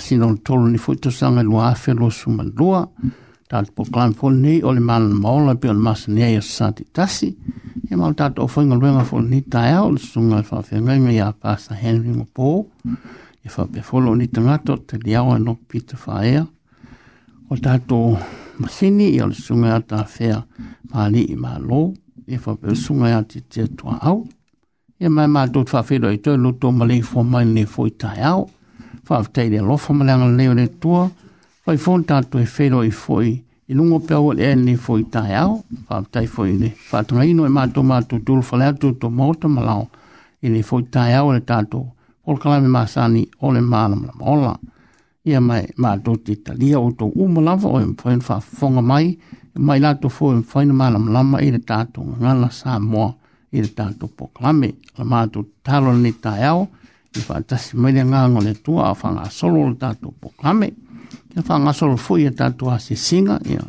asina o tolu ni foi tosaga lua afe losu malua tatou pokalapol nei o le malamaola pe o le masani ai o sasati tasi e e ia ma o le tatou faigaluega folenei taeao o le susuga e faafeagaiga iā pasa henry gopō ia faapeafolo o ni tagata o taliao e nogo pita faea o le tatou masini ia o le susuga iā tafea malii mālō ia faapeasuga iā titia tuaau ia mae matou faafelo ai toe lotou ma le ifoamai lenei foi taeao whaafteire alofa malanga leo le tua, whai fōn tātu e whero i fōi, i lungo pēo e ne fōi tāi au, whaafteire fōi le, whaatunga ino e mātou mātou tūru whaleatu tō mōta malau, i ne fōi tāi au le tātou, polkalami māsani o le mālam la mōla, ia mai mātou te talia o tō umalava o e mpoi nwha whonga mai, e mai lato fō e mpoi na mālam lama i le tātou ngala mo mōa, i po tātou polkalami, la mātou talo ne tāi au, i whātasi mele ngā ngone tua a whanga solo le tātou po kame, i whanga solo fui e tātou a se singa, i a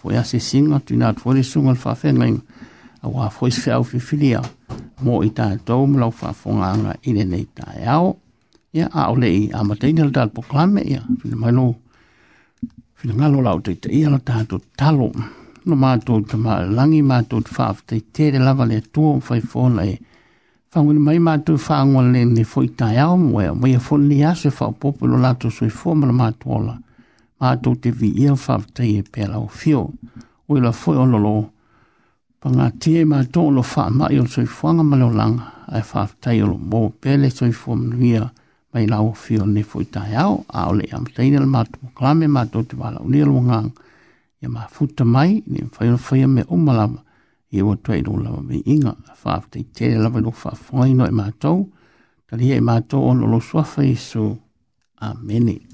fui a se singa, tu nā tuore sunga fa fe inga, a wā fui se au whiwhiria, mō i tātou mlau whawhonga anga i le nei tāi au, i a ole i a mateine le tātou po kame, i a whina mai lō, whina ngā lau te te ia le tātou talo, no ma tu ma langi ma tu whawhi, te tere lava le tuo mwhaifona e, fangole mai mātu fangole ni fōi tai au mwea, mai a fōi ni ase popo lo lato sui fō mara mātu ola, mātu te vi ia fāwtai e pēla o fio, oi la fōi o lolo, panga tie mātu o lo fāa mai o sui fōanga malo langa, ai fāwtai o lo mō pēle sui fō mnuia, mai lau fio ni fōi tai au, a ole am teine la mātu mklame mātu te wala unia lo ngang, ia mā futa mai, ni mwhaio fōi me umalama, e o tue no lava me inga, a whaaf te te lava no wha whaino e mātou, tali e mātou ono lo swafa iso. Amen. Amen.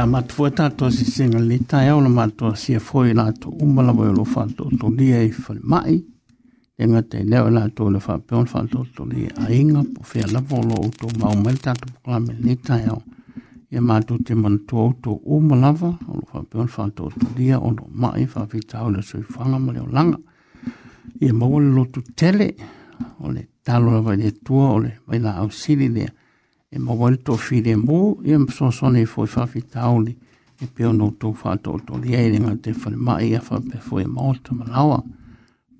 a matua tato si singa li tai au la matua si a foi la to umala mo lo fa to to li ai mai e nga te leo to le fa pe on fa to to a inga po fe la volo o to ma umal tato po la me li tai au e ma to te man to o to umala va o lo fa pe on fa to to a o no mai fa fi tau le soi fa nga mo leo langa e ma wale lo tu tele o le talo va vai le tua o le vai la au sili e mo wale tō whire mō, e ma so so nei fōi whawhi tāuli, e peo nō tō whātō e e e tō li eire ngā te whare ma i awha pe fōi ma o tā malawa.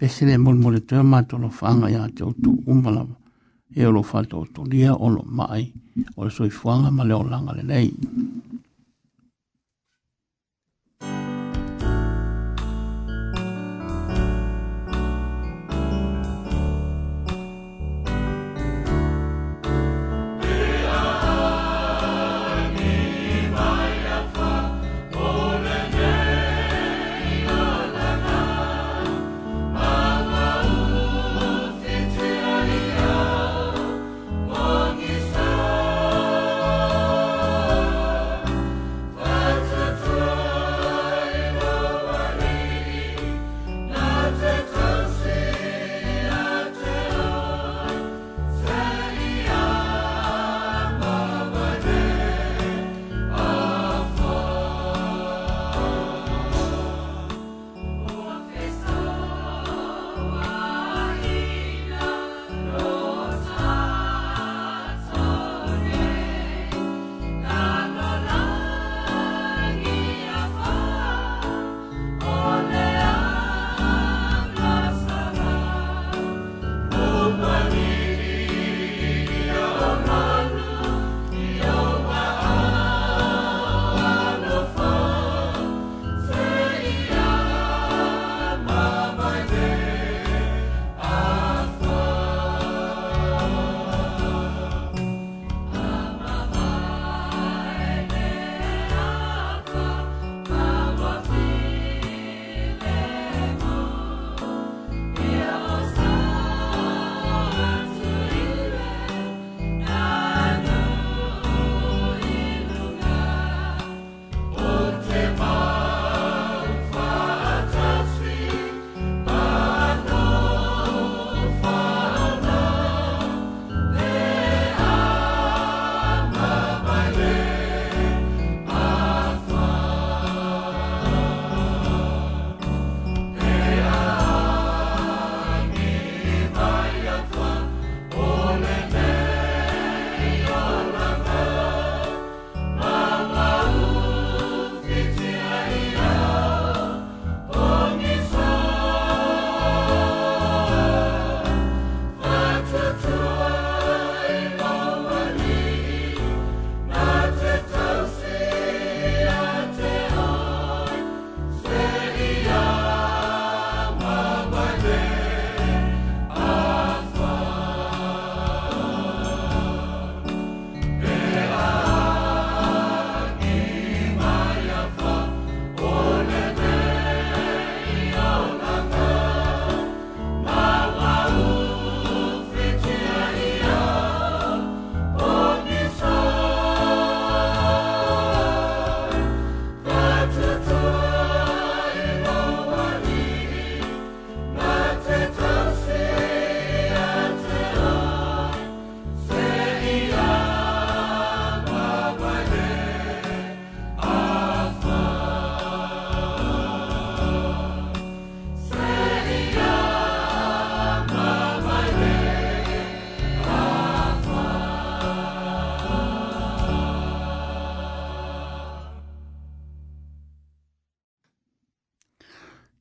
Pese le mūn mūre tō mā tō lo whanga i a te o tō umalawa, e o lo whātō tō lia o lo mai, o le soi whanga ma le o langa le nei.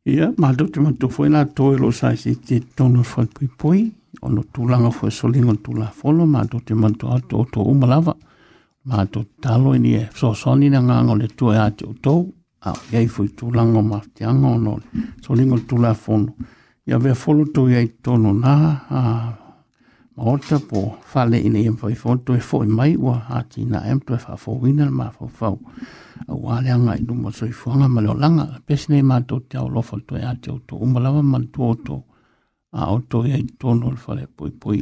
Ia, maa tau te matu fwe la toi lo sa si te tono fwa pui pui, ono tu langa fwe solingon tu la folo, maa tau te matu ato o tō umalawa, maa tau talo ini e so soni na ngango le tu e ate o tō, a yei fwe tu langa maa te ango ono solingon tu la folo. Ia vea folo tu yei tono na, a, ota po fale ina yam fai fonto e foi mai wa hati na em to fa fo wina ma fo fo wa le i numa so i fo nga ma lo langa pes nei ma to te lo fo to ya te to um la man to auto. E a to ye to no fale poi poi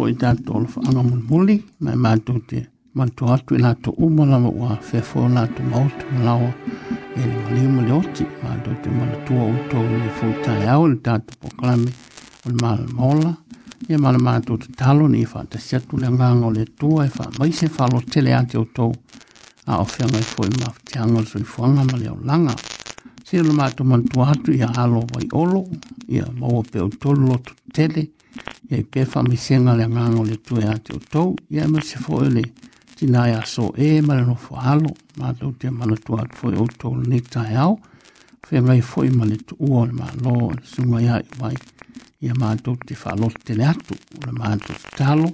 fo i tato o whaanga mun muli, mai mātou te mantu atu i lato umala wa ua whefo lato mautu malawa e ni mali umali oti, mātou te manatua utou ni fo i tai au ni tato poklami o ni māla mola, e māla mātou te talo ni i whaata siatu le nganga o le tua e wha mai se whalo tele ate utou a o whianga i fo i mafu te angal so i whanga mali au langa. Sia le mātou mantu atu i a alo wai olo, i a maua peo tolu lotu tele, e pe fa mi senga le ngano le tue ate o ia me se fo ele tina ia so e mare no fo halo ma tau te mana tu atu fo e o tau ni tai au fe mrei fo i mani tu ua le ma lo le sunga ia i wai ia ma tau te fa lo te le atu le ma atu te talo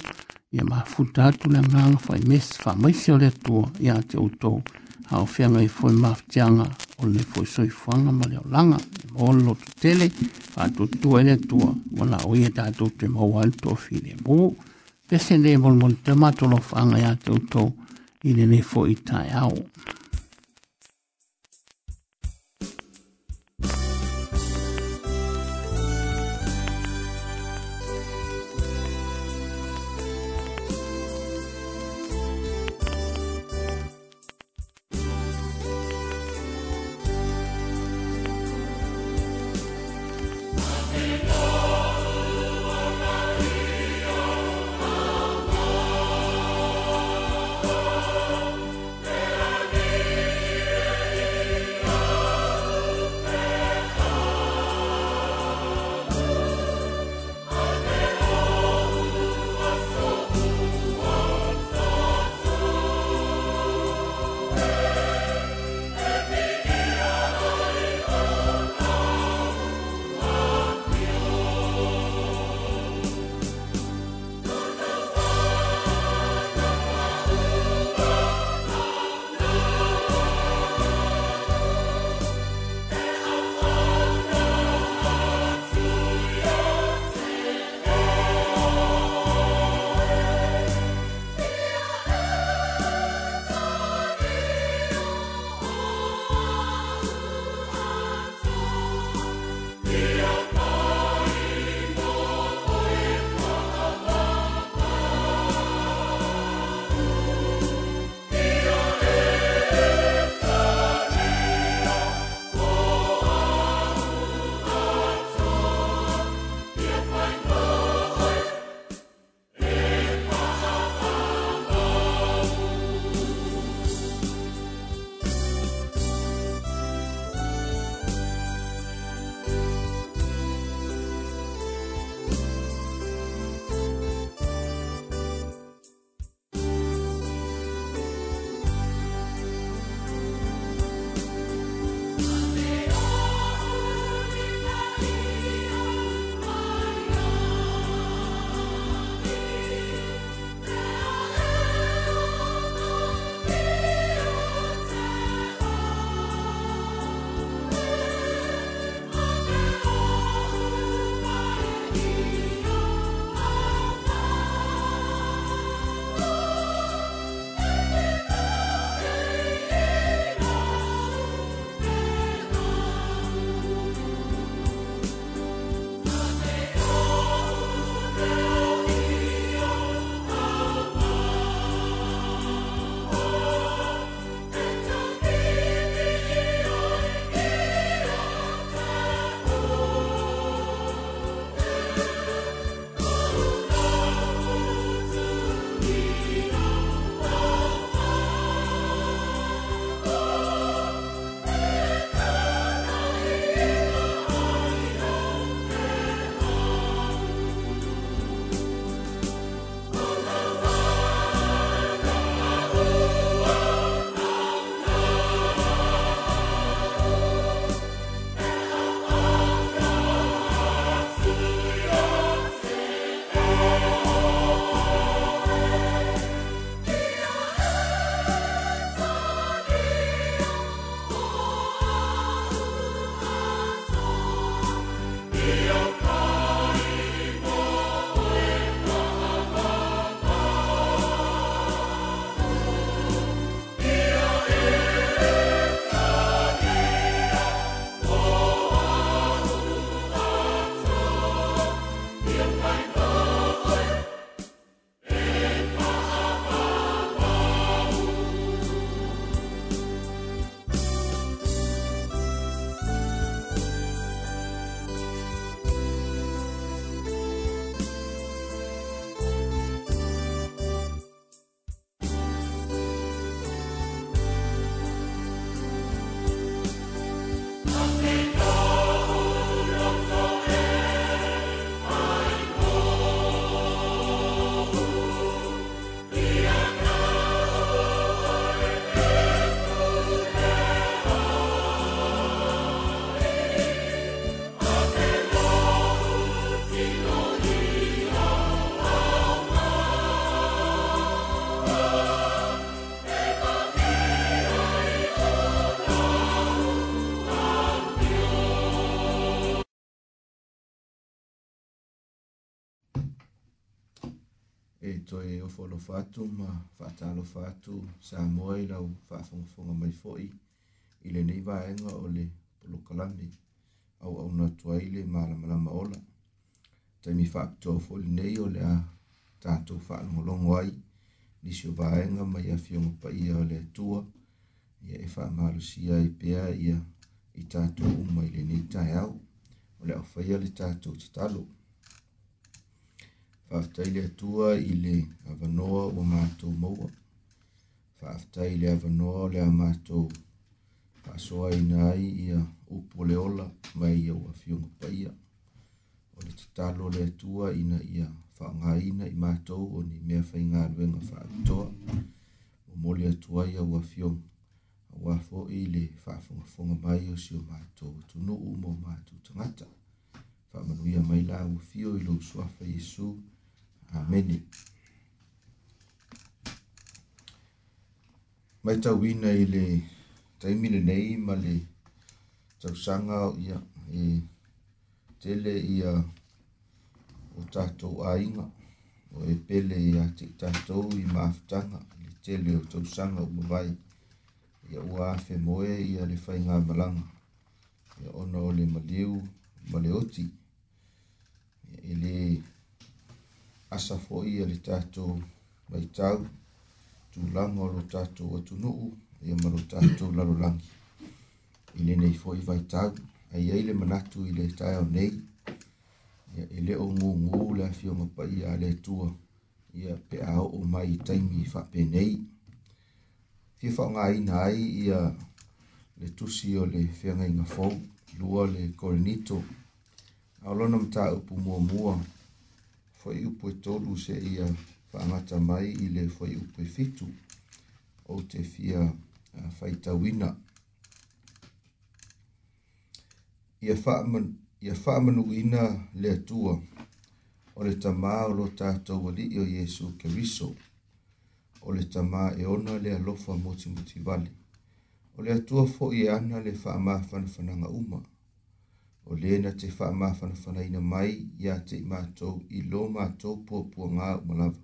ia ma futa atu le ngano fa i mes fa mai se o le tua ia ate o tau hao fe mrei fo i mafitianga o le fo i soifuanga ma le o langa olo tu tele, a tu tu ele tua, wala ui e tatu te mau alto fine mo, pese ne mol mol te matolo fanga ya tu tu, ine ne fo itai au. to e o folo fatu ma fatalo fatu sa moi la fa fong fong mai foi ile nei va enga ole polo kalani au au na toile ma la ma la ola te mi fa to fol nei ole a ta to fa mo long wai ni so va enga mai afio mo pa ia ole tua ia e fa ma lu si ai pe ia i ta to mai le nei ta au ole o fa ia le ta to talo faafetai le atua i le avanoa ua matou maua faafetai i le avanoa o le a matou faasoaina ai ia upu o le ola mai ia ua afioga paia o le tatalo le atua ina ia faaogāina i matou o ni mea faigaluega faaatoa ua moli atu ai ia ua afioga auā foʻi le faafogafoga mai o sio matou atunuu mo matou tagata faamanuia mai la ua fio i lou suafa iesu Amen. Mai tau wina i le taimile nei ma le tau sanga o ia i tele ia o tātou ainga o e pele ia te tātou i maafutanga le tele o tau sanga o mawai ia ua afe moe ia le whai ngā malanga ia ona o le maliu maleoti ia i le asa foʻi a le tatou maitau tulaga o lo tatou atunuu ia ma lo tatou lalolagi i lenei foʻi vaitau aiai le manatu i le taeao nei ia e lē o gūgū le afioga paia a le atua ia pe aoo mai i taimi faapenei fia faaogāina ai ia le tusi o le feagaiga fou lua le korinito ao lona matāupu muamua mua foi o poetolo se ia pangata mai i le foi o poefitu o te fia uh, faitawina. Ia whaaman ia whaamanu ina le atua o le tamā o lo tātou wali i o Jesu ke riso o le tamā e ona le alofa moti moti vale o le atua fo i ana le whaamā whanawhananga umaa o lena te faamafanafanaina mai iā te matou i lo matou puapuagā uma lava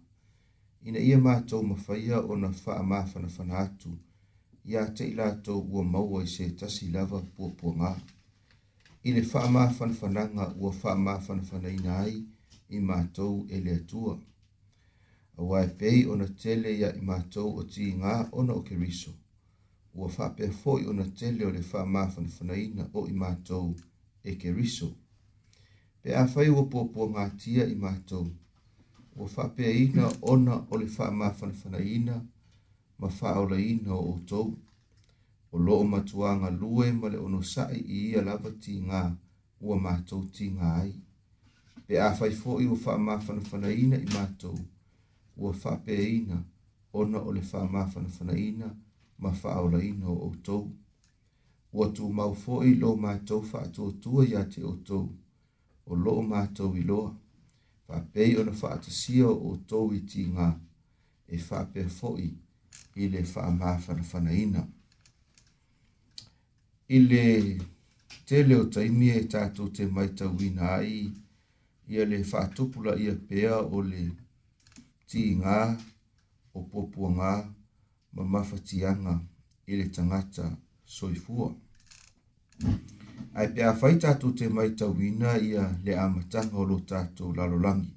ina ia matou mafaia ona faamafanafana atu iā teʻi latou ua maua i se tasi lava puapuagā i le faamafanafanaga ua faamafanafanaina ai i matou e le atua auā e pei ona tele ia i matou o tigā ona o keriso ua faapea foʻi ona tele o le faamafanafanaina o i matou e ke riso. Pe a whai ua pōpua ngā tia i mātou. Ua whape ina ona o le wha mawhanawhana ina, ma wha ola ina o tou. O lo matua ngā lue ma le ono sai i ia lava ti ngā ua mātou ti ngā ai. Pe a whai fō i ua wha mawhanawhana ina i mātou. Ua whape ina ona o le wha mawhanawhana ina, ma wha ola ina o tou ua tu mau foʻi lo matou faatuatua iā te outou o loo matou iloa pei ona faatasia o outou i tigā e faapea foʻi i le faamāfanafanaina i le tele o taimi e tatou te maitauina ai ia le ia pea o le tigā o puapuagā ma mafatiaga i le tagata soifua Ai pia whai tātou te mai tau ia le amatanga o lo tātou lalolangi.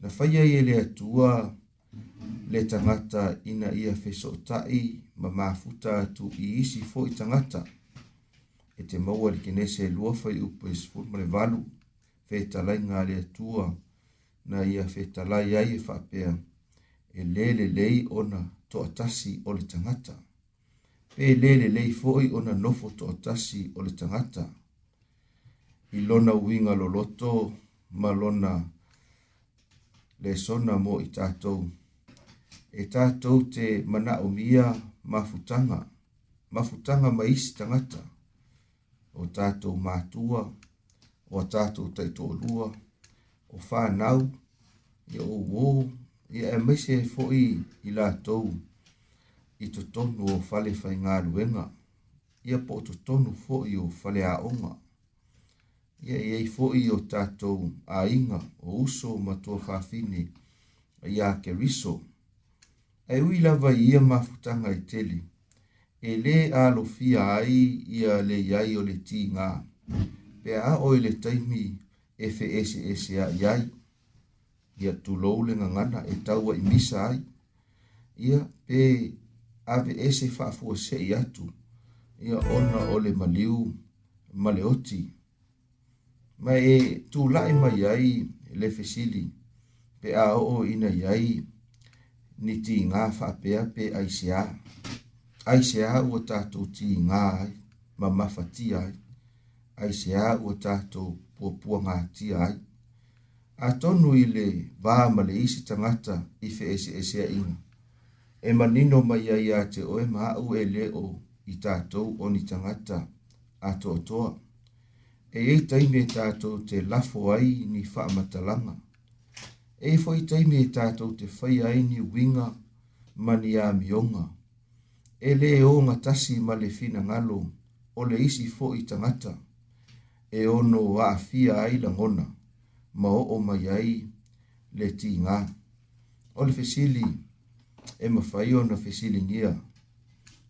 Na whai ai e lea tua le tangata ina ia feso tai ma mafuta tu i isi fo i tangata. E te maua li kenese e lua whai upo e sifur valu feta lai ngā lea tua na ia feta lai ai e whapea e lele lei ona to atasi o le tangata e lele lei foi ona nofo to atasi o le tangata. I lona winga lo loto ma lona le sona mo i tātou. E tātou te mana o mia mafutanga, mafutanga ma isi tangata. O tātou mātua, o tātou taito o lua, o whānau, i o wō, i e mese foi i lātou i to tonu o fale fai ngā ruenga. Ia po to tonu fo i o fale a onga. Ia i ei fo i o tātou a inga o uso o matua whāwhine a ia ke riso. E ui lava i ia mafutanga i teli. E le a lo fia ai ia le iai o le tī ngā. Pe a oi le taimi e fe ese ese a iai. Ia tu loulenga ngana e taua i misa ai. Ia pe ave ese fa fu se ia tu ia ona ole maliu maleoti ma e tu lai mai ai le fesili pe a o ina yai ni ti nga fa pe a pe ai se a ai se a o ta tu ti nga ma ma fa ti ai ai se a o ta tu pu pu nga ti ai a tonu ile ba ma le isi tangata i fe ese ese a ina e manino mai ai a te oe ma au e leo i tātou o ni tangata a tōtoa. E ei taimi e tātou te lafo ai ni whaamatalanga. E foi taimi e tātou te whai ai ni winga mani a mionga. E le o ngatasi ma le fina ngalo o le isi fo i tangata. E ono a fia ai langona ma o o mai ai le tī ngā. O e mawhai o na whesiling ia.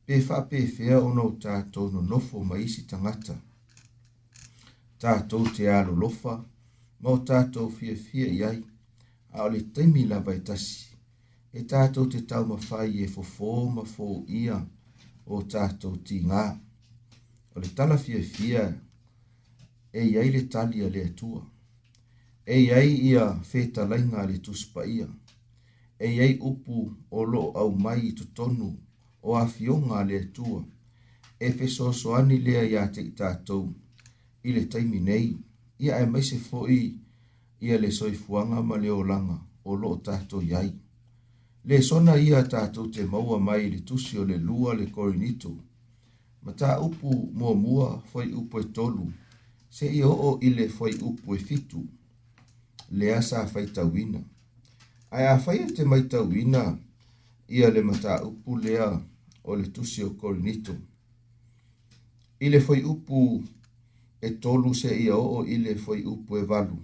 Pe wha pe whea o nau tātou no nofo ma isi tangata. Tātou te alo lofa, ma o tātou fia fia iai, a ole teimi la vai tasi. E tātou te tau mawhai e fofo ma fo ia o tātou ti ngā. O le tala fia fia e iai le tali a le atua. E iai ia whetalainga le tuspa ia. le tuspa ia e iei upu o loo au mai i tonu o a fionga le tua. E fe so lea ia te i tātou i le taimi nei. Ia e mai se fo'i ia le soi fuanga ma le olanga o loo tātou iai. Le sona ia tātou te maua mai le tusi o le lua le korinito. Ma tā upu mua mua fo'i upu e tolu. Se i o ile fo'i upu e fitu. Lea sa faita wina ae afaia te maitauina ia le mataupu lea o le tusi o korinito i le faiupu e tolu seʻia oo i le faiupu e valu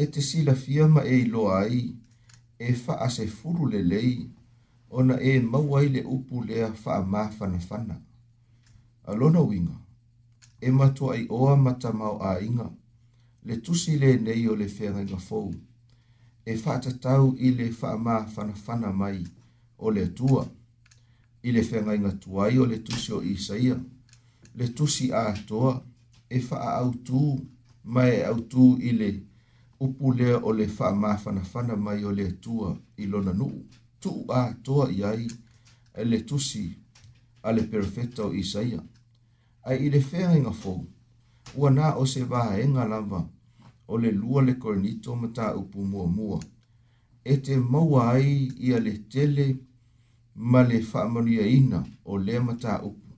e te silafia ma e iloa ai e faasefulu lelei ona e mau ai le upu lea faamāfanafana alona uiga e matuaʻi oa ma tamaoʻāiga le tusi lenei o le feagaiga fou e whaatatau i le whaamā whanawhana mai o le tua, i le whengainga tuai o le tusi o Isaia, le tusi a toa e wha au tū mai e au tū i le upu lea o le wha mawhanawhana mai o le tua i lona nuu. Tū a toa i ai e le tusi a le perfecta o Isaia. Ai i le whengainga fō, ua nā o se vaha e ngā lama o le lua le kornito ma ta upu mua mua. E te maua ai ia le tele ma le whaamonia ina o lea ma ta upu.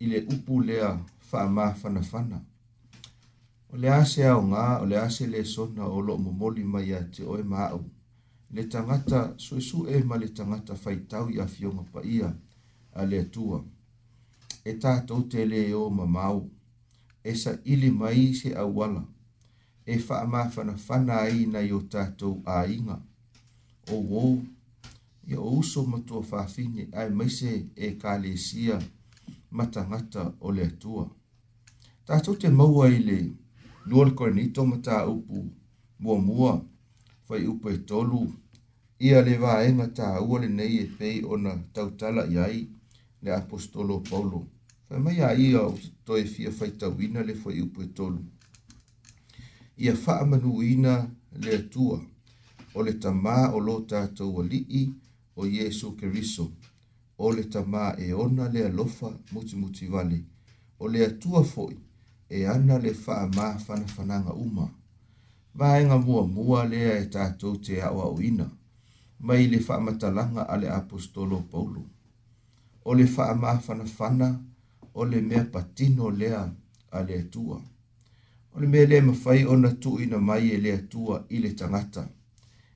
I le upu lea whaamā fana fana. O le ase au ngā, o le ase le sona o lo momoli mai a te oe māu. Le tangata suesu e ma le tangata whaitau i a fionga pa ia a le atua. E tātou te le o ma māu. E sa ili mai se awala e wha mawhana whana ai na i o tātou a inga. O wō, ia o uso matua whawhine ai meise e ka le sia matangata o le atua. Tātou te maua i le luol kornito ma tā upu mua mua whai upu e tolu ia le wā e ma ua le nei e pei o na tautala i ai le apostolo Paulo. Whai mai a ia o toi fia whai tawina le whai upu e tolu ia faamanuina le atua o le tamā o lo tatou alii o iesu keriso o le tamā e ona le alofa mutimuti vale o le atua foʻi e ana le faamāfanafanaga uma vaega mua lea e tatou te aʻoaʻoina mai le faamatalaga a le apostolo paulu o le faamāfanafana o le mea patino lea a le atua O le mea lea mawhai o na tu ina mai e lea tua i le tangata.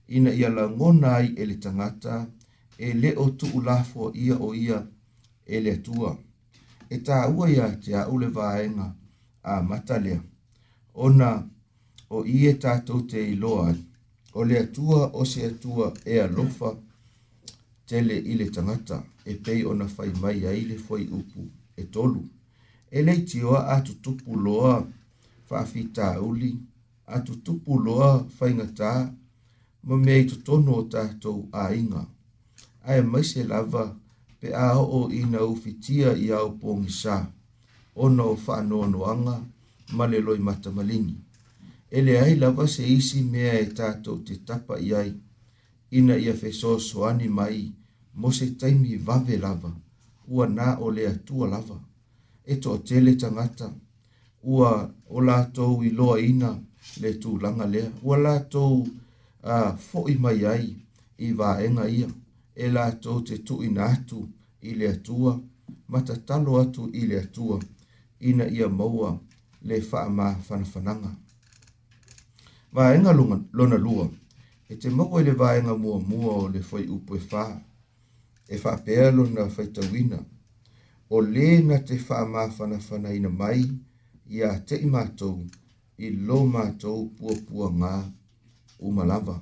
Ina ia la ngona ai e le tangata, e le o tu ulafo ia o ia e lea tua. E tā ua ia te a ule vāenga a matalea. Ona o ie tātou te loa o lea tua o se tua e a lofa tele i le tangata e pei ona fai mai a ile foi upu e tolu. E leiti oa atu tupu loa faafita uli atu tupu loa faingata ma mea i tutono o tātou a inga. Ae maise lava pe a o i na ufitia i au pōngisā o na o whanoanoanga ma le loi matamalini. Ele ai lava se isi mea e tātou te tapa i ai ina ia feso soani mai mo se taimi vave lava ua nā o le atua lava Eto to tele tangata ua o latou i loa ina le tulaga lea ua latou uh, foʻi mai ai i vaega ia e latou te tuuina atu i le atua Mata tatalo atu i le atua ina ia maua le faamafanafanaga vaega lona lua e te maua i le vaega muamua o le faiupu e fā e na lona faitauina o lē na te faamafanafanaina mai ia te i mātou i lo mātou puapua pua ngā umalawa.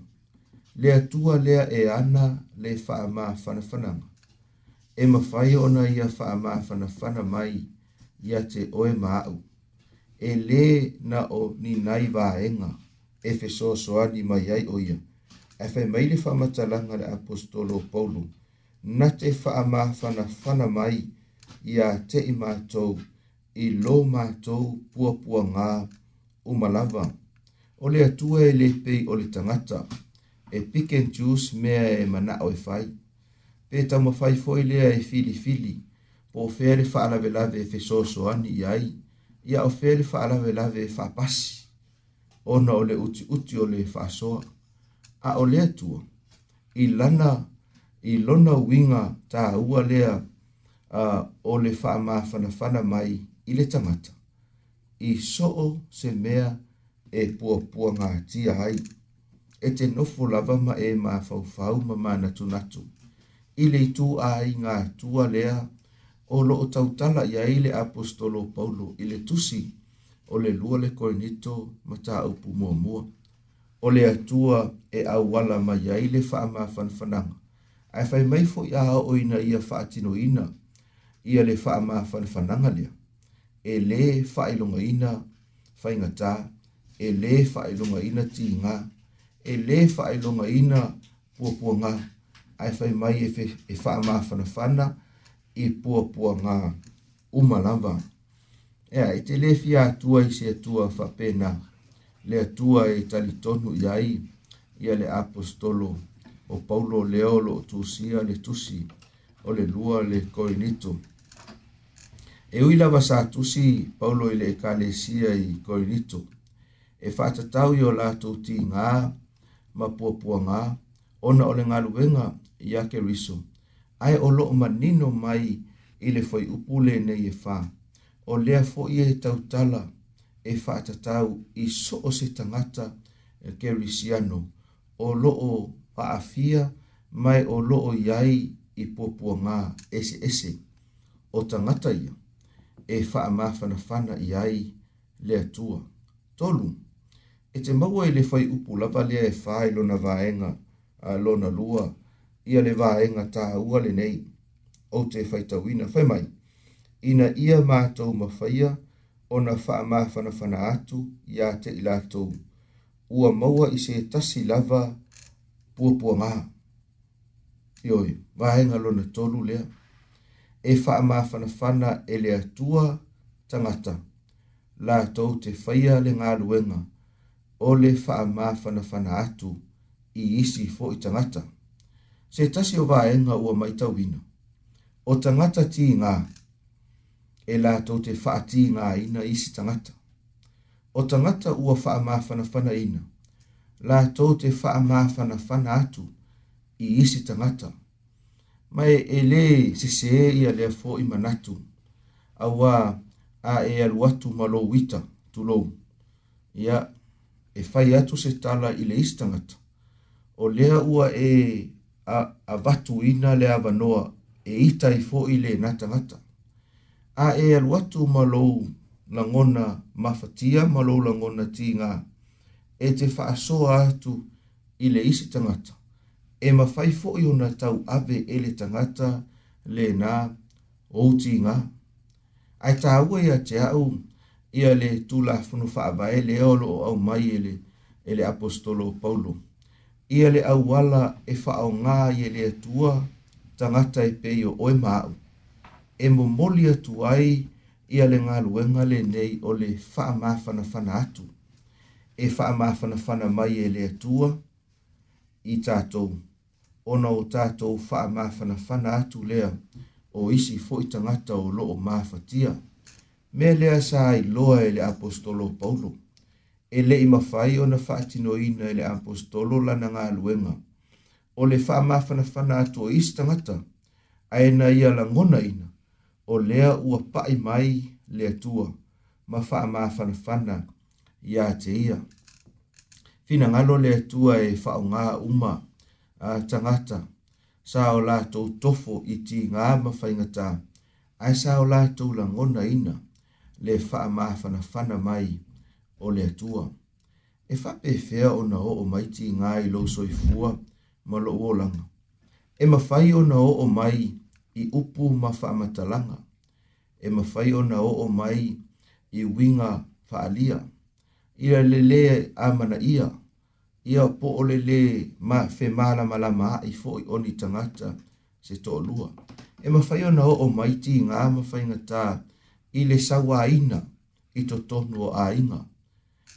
Lea tua lea e ana le wha mā whanawhananga. E mawhai ona ia wha mā whanawhana mai ia te oe māu. E le na o ni nai wāenga e fe so soani mai ai o ia. E fe meile wha matalanga le apostolo Paulu. na te wha mā whanawhana mai ia te i mātou mātou i lo mātou puapua ngā umalawa. O le atua e le pei o le tangata, e pick and choose mea e mana o e fai. Pe tamo fai foi lea e fili fili, po o fere fa alave lave e fesoso so i ai, ia o fere fa alave lave e fa pasi. Ona o le uti uti o le fa soa. A o le atua, i lana, i lona winga ta ua lea, uh, o le fa ma fana mai i le tangata i soo se mea e pua pua ngā tia hai e te nofo lava ma e mā fau ma mā natu natu i le tū ai ngā tua lea o lo o tautala i ai le apostolo paulo i le tusi o le lua le koinito ma tā upu mua mua o le atua e awala ma i ai le faa mā fanfananga ai fai mai fo i a o ina ia faa tino ina ia le faa mā fanfananga lea e le whaelonga ina whainga tā, e le whaelonga ina tī ngā, e le whaelonga ina puapua ngā, ai whai mai e, e wha mā whana whana e puapua ngā umalawa. E a, e te le fia atua i se atua whapena, le atua e talitonu i ai, i le apostolo, o paulo leolo tusia le tusi, o le lua le koinito e ui lava sa tusi paulo i le ekalesia i korinito e faatatau i o latou tigā ma puapuagā ona o le galuega iā keriso Ai o loo manino mai i le faiupu lenei e fā o lea foʻi e tautala e faatatau i so o se tagata kerisiano o loo faafia mai o loo i ai i ese eseese o tagata ia e faa mafana fana i ai le atua. Tolu, e te maua i le fai upu lava lea e fai lona vaenga a lona lua ia le vaenga tā ua le nei o te fai tawina fai mai. Ina ia mātou mawhaia o na faa mafana fana atu ia te ilatou. Ua maua i se tasi lava pua pua maa. Ioi, vaenga lona tolu lea e wha mafanafana e le atua tangata. La tau te whaia le ngā luenga o le wha mafanafana atu i isi fo i tangata. Se tasi o vaenga ua mai tauhina. O tangata ti ngā e la tau te wha ti ngā ina isi tangata. O tangata ua wha mafanafana ina. La tau te wha mafanafana atu i isi tangata. Tangata mai e le sese e ia lea foʻi manatu auā a e alu atu ma lou ita tulou ia e fai atu se tala i le isi tagata o lea ua e avatuina le avanoa e ita i foʻi lenā tagata a e alu atu ma lou lagona mafatia ma lou lagona tigā e te faasoa atu i le isi tagata e mawhai i ona tau ave e le tangata le nā outi ngā. Ai tā ua ia te au ia le tūla funu wha le olo o au mai ele e le apostolo Paulo. Ia le au wala e wha o ngā i ele atua tangata e peio o e māu. E mo moli atu ai ia le ngā luenga le nei o le wha mafana fana atu. E wha mafana fana mai ele atua tangata i tātou. Ona o tātou wha mafana fana atu lea o isi fo i tangata o loo mafatia. Me lea sa i loa ele apostolo Paulo. E le i mawhai o na whaatino ina ele apostolo lana ngā luenga. O le wha mafana fana atu o isi tangata. A e na ia la ngona ina. O lea ua pai mai lea tua. Ma wha mafana fana ia te ia fina ngalo le tua e fa'u uma a tangata. Sa o la tau tofo i ti ngā mawhaingata, ai sa la tau la ngona ina le fa'a maafana fana mai o le tua. E fa pe fea o na o o mai ti ngā i lo soi fua ma lo uolanga. E mawhai o na o o mai i upu ma fa'a matalanga. E mawhai o na o o mai i winga fa'alia ia le le amana ia ia po o le le ma fe mala mala ma i fo i oni tangata se to lua e ma fai ona o o maiti nga ma fai nga ta i le sawa ina i to tonu o a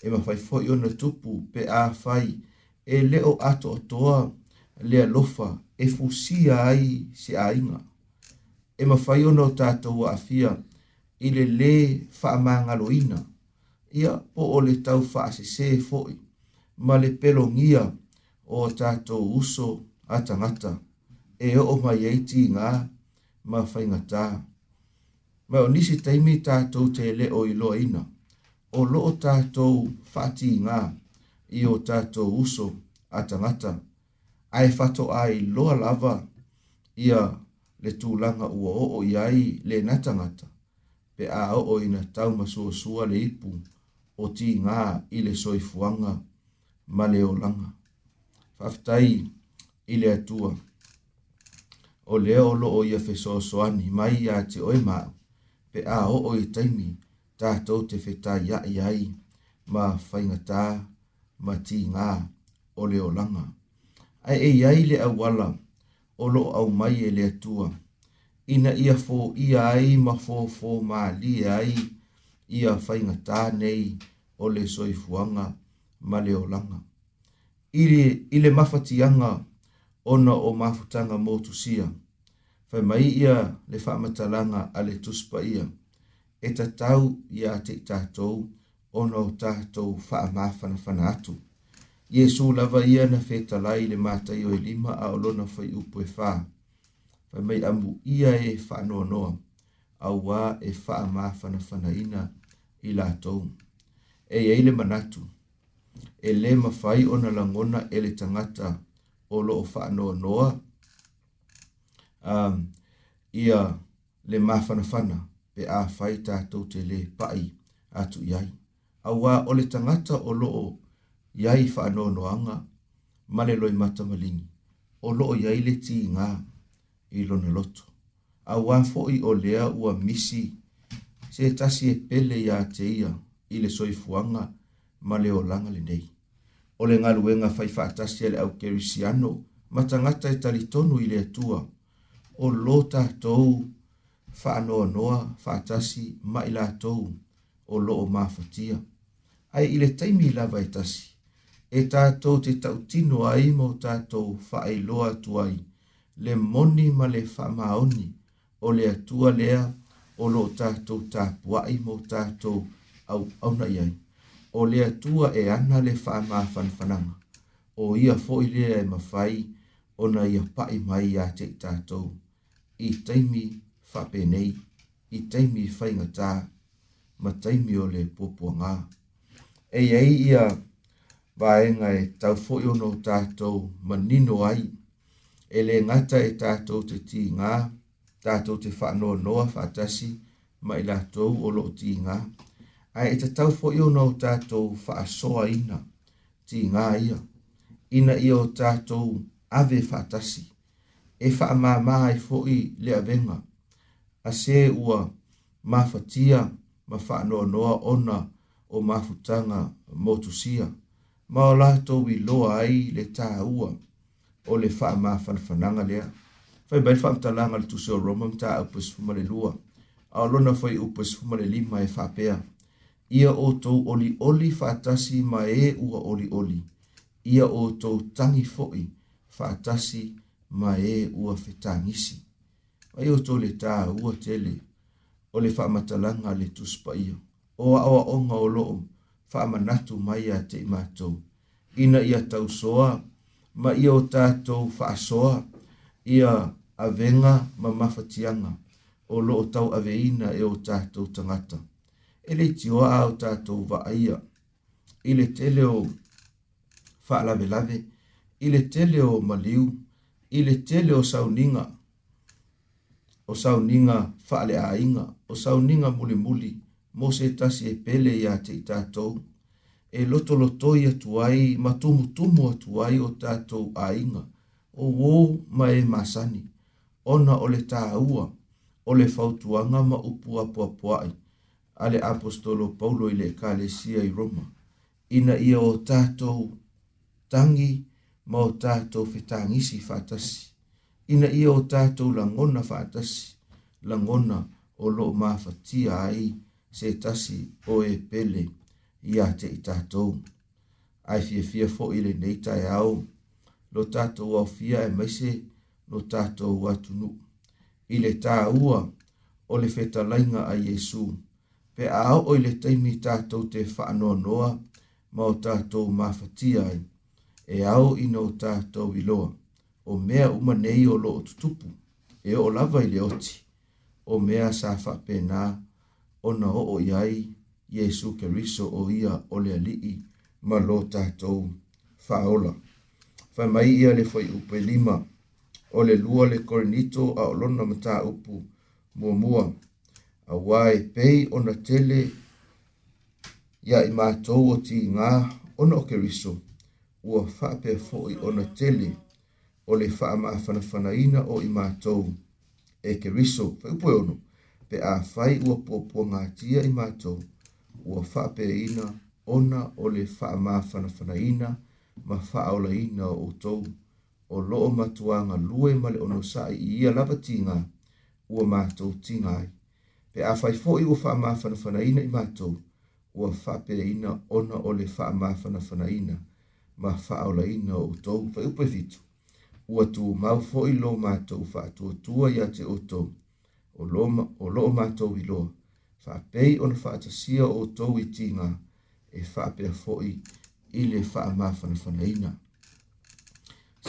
e ma fai fo i ona tupu pe a fai e le o ato toa le lofa e fusia ai se a inga e ma fai ona o tatou afia Ile le le loina ia po o le tau faasese foʻi ma le pelogia o tatou uso atagata e oo mai ai tigā ma faigatā ma o nisi taimi tatou o i loaina o loo tatou faatigā i o tatou uso ai fato ai lo lava ia le tulaga ua o iai le natangata pe a o ina tau ma suasua le ipu o ti ngā i le soifuanga ma le o langa. Whaftai i le atua. O leo o lo o ia feso soani mai ia te oi mao. Pe a o o i taimi tātou te feta ia i ai ma whaingatā ma ti ngā o le o Ai e iai le awala o lo au mai e le atua. Ina ia fō ia ai ma fō fō ma li ai ia whainga tā nei o le soifuanga ma le olanga. Ile, ile mafatianga ona o mafutanga motu sia, whai mai ia le whamatalanga a le tuspa ia, e ta tau ia te tātou ona o tātou whaamafana whana atu. Iesu lava ia na whetalai le mātai o e lima a olona whai upo e whā, whai mai amu ia e whanoa noa, au wā e whaamafana whana ina ia i latou e iai le manatu e lē mafai ona langona e le tagata o loo faanoanoa um, ia le mafanafana pe a fai tatou te lē paʻi atu i ai auā o le tagata o loo iai faanoanoaga ma le loi matamaligi o loo iai le tigā i lona loto auā foʻi o lea ua misi se tasi e pele ya te ia i le soifuanga ma le o langa le nei. O le ngā luenga fai fa atasi ele au kerisiano ma tangata e talitonu i le atua. O lota tou fa anoa noa fa atasi ma ila tou o lo o mafatia. Ai i le taimi lava etasi. E tātou te tautino a imo tātou fa ailoa tuai le moni ma le fa maoni o le atua lea o lo tātou tā puai mō tātou au au na ai. O le atua e ana le wha mā whanwhananga. O ia fōi le e mawhai o na ia pae mai a te tātou. I teimi whape nei, i teimi whaingatā, ma teimi o le pōpua ngā. E ei ia vaenga e tau fōi o no tātou ma nino ai. E le ngata e tātou te tī ngā, tātou te whanoa noa whātasi ma i lātou o lo tī ngā. Ai e te tau fo i o nau tātou whaasoa ina tī ngā ia. Ina i o tātou ave whātasi. E wha mā mā i fo i lea venga. A se ua mā whatia ma whanoa noa ona o mā futanga sia. Ma o lātou i loa ai le tā ua o le wha mā whanfananga lea. Lea fai bai fa mta langa tu so roma mta a upas fuma lua. A lona fai upas fuma le lima e fapea. Ia o tou oli oli fatasi ma e ua oli oli. Ia o tou tangi foi fatasi ma e ua fetangisi. Ai o tou le ta ua tele o le fa mta langa le tuspa ia. O awa onga o loo fa manatu mai a te imatou. Ina ia tau soa ma ia o tato fa soa ia avenga ma mafatianga o lo o tau aveina e o tātou tangata. E ti o au tātou vaaia. I le te leo whaalave lave. I te leo maliu. I le te leo sauninga. O sauninga whaale ainga. O sauninga muli muli. Mose tasi e pele ia te i tātou. E loto loto ia tuai ma tumu tumu o tātou ainga. O wō mai e masani ona o le tāua o le fautuanga ma upua puapuai a le apostolo Paulo ile le i Roma. Ina ia o tātou tangi ma o tātou fetangisi fātasi. Ina ia o tātou langona fatasi langona o lo mawhatia ai se tasi o e pele i te i tātou. Ai fia fia fo ile le neita e au, lo tātou au fia e maise no tātou atu nu. I le tā ua o le whetalainga a Yesu, pe ao o le taimi tātou te whaanoa noa, ma o tātou mawhatia ai, e ao i no tātou i loa, o mea umanei o lo o tutupu, e o lava i le oti, o mea sa whapena, o na o o iai, Yesu ke riso o ia o le alii, ma lo tātou whaola. Whamai ia le whai upe lima, o le lua le korinito a o lona mata upu mua mua. A wai pei o na tele ia i mātou o ti ngā ona o keriso ua whape fo'i o na tele o le wha maa ina o i mātou e keriso. Whai upoe ono, pe a whai ua pōpua ngā tia i mātou ua whape ina ona o le wha maa ina ma wha ina o tōu o loo matuanga lue male ono sa'i i ia lava tinga ua mātou tinga ai. Pe a fai fo ua wha mafana fana ina i mātou, ua wha pere ina ona o le wha mafana fana ina, ma wha ola ina o tou pa upe fitu. Ua tu mau fo i mātou wha atua tua ia te oto, o loo, o loo mātou i loa, wha pei ona wha atasia o tou i tinga, e wha pere fo i, i le wha mafana fana ina. Ina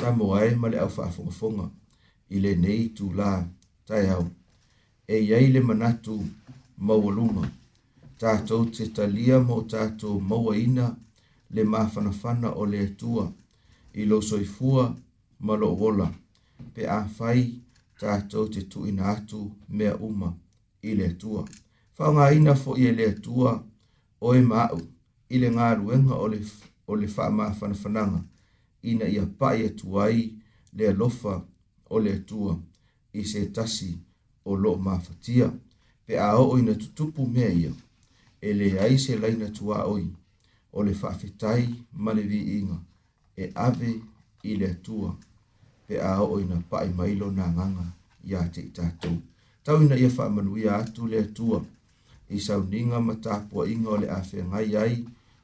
samoa e ma le Ile nei i lenei tulā taeau e iai le manatu maualuga tatou te talia mo tatou mauaina le mafanafana o le atua i lo soifua ma loo ola pe afai tatou te tuuina atu mea uma i le atua ina fo e le atua o e maau i le galuega o le faamafanafanaga ina ia pae atu ai le alofa o le atua i se tasi o lo mafatia pe a o ina tutupu mea ia e le ai se laina tua oi o le whaafetai ma le inga e ave i le atua pe a o ina pae mailo na nganga ia te i tau ina ia whaamanuia atu le atua i sauninga ma tāpua inga o le afe ngai ai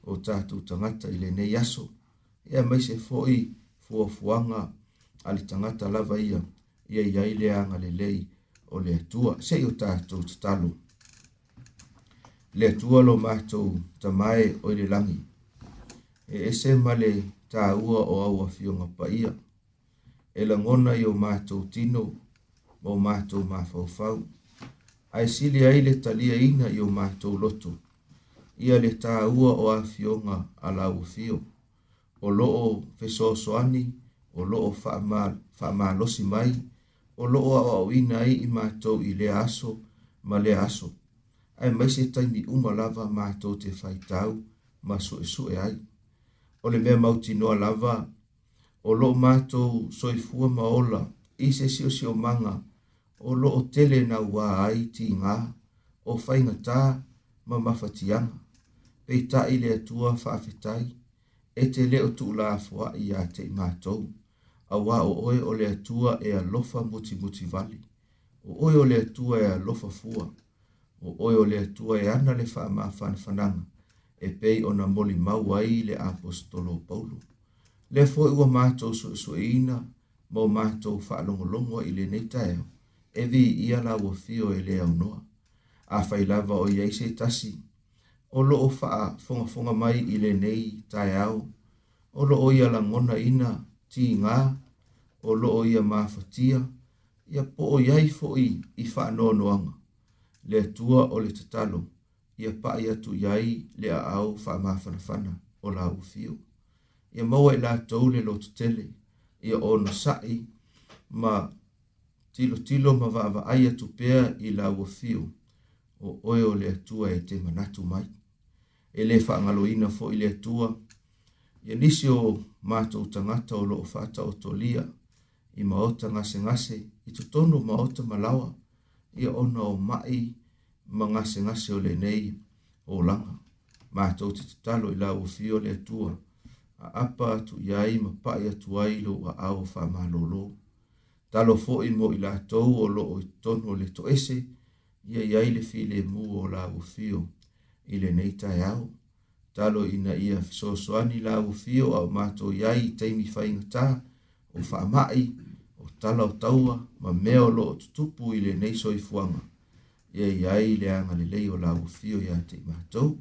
o tatu tangata i le nei e a mai se foi fua fuanga a li tangata lava ia ia ia i le anga le lei o le atua se o tātou te talo le atua lo mātou ta mai o le langi e ese male tā ua o au a fionga pa ia e la ngona i o mātou tino o mātou mā fau a e sili ai le talia ina i o mātou loto ia le tā ua o a fionga a la ua fionga o loo fesoasoani o loo faamalosi fa mai o loo aʻoaʻoina ai i matou i lea aso ma lea aso ae mai se taimi uma lava matou te faitau ma suʻesuʻe ai o le mea mautinoa lava o loo matou soifua ma ola i se siʻosiʻomaga o loo tele na uā ai tigā o faigatā ma mafatiaga peitaʻi le atua faafetai e te leo tu la fua i a te imatou. A wā o oe o le atua e a lofa muti muti vali. O oe o le atua e a lofa fua. O oe o le atua e ana le faa maa fananga. E pei o na moli mawai le apostolo paulu. Le fo i wa mātou su su ina, mo mātou faa longo longo i le neitaeo. E vi i ala wa fio e le aunoa. A fai o iei se tasi o lo faa fonga fonga mai i le nei tai au, o lo o ia langona ina ti ngā, o lo o ia mafatia, ia po o iai fo i i faa no noanga, le tua o le tatalo, ia pa ia tu iai le a au faa mafana fana o la ufio. Ia maua i la tau le lo tele, ia o no sai, ma tilo tilo ma vaa vaa ia tupea i la ufio, o oe o le tua e te manatu mai e le faagaloina foʻi le atua ia nisi o matou tagata o loo faataotolia i maota gasegase i totonu maota ma lawa ia ona o maʻi ma gasegase o lenei ma matou te tatalo i la lauofio le atua aapa atu ia ai ma paʻi atu ai lou aao faamālōlō talo foʻi mo i la latou o lo i totonu o le toese ia i ai le filemu o lauofio fio ile le nei tae au. Talo ina ia fisosoani la ufio au mato iai i teimi whaingata o whaamai o talau taua ma meo lo o tutupu i le nei soifuanga. Ia iai le anga le leo la ufio ia te matou.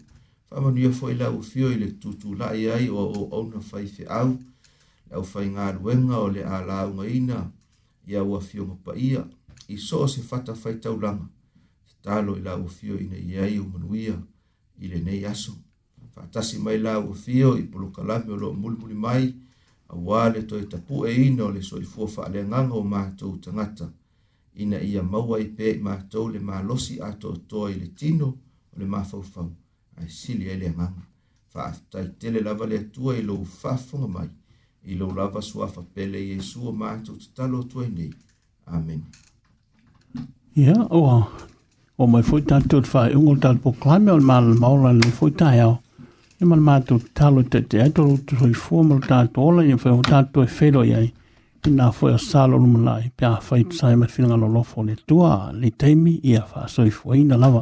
Whaamanu ia foi la ufio i ile tutu la iai o o ona whaife au. Lau whainga ruenga o le a la unga ina ia ua fio mpa ia. I so se fata whaitaulanga. Talo i la ufio ina iai o manuia i lenei aso faatasi mai la ua fio i polokalame o loo mulimuli mai auā e le toe tapuʻeina o le soifua faaleagaga o matou tagata ina ia maua i pea i matou le malosi atoatoa i le tino o le mafaufau ae sili ai le agaga faataitele lava le atua i lou fafoga mai i lou lava suafa pele iesu o matou tatalo atua i nei amen ia yeah, oh o mai foi tan tot fa un gol tan po clame al mal maula le foi taia e mal ma tot talo te te ato to foi formal tan tola e foi un tan to felo ia e na foi a salo no mai pia foi sai ma fina lo lo fo le tua le temi ia fa so foi na lava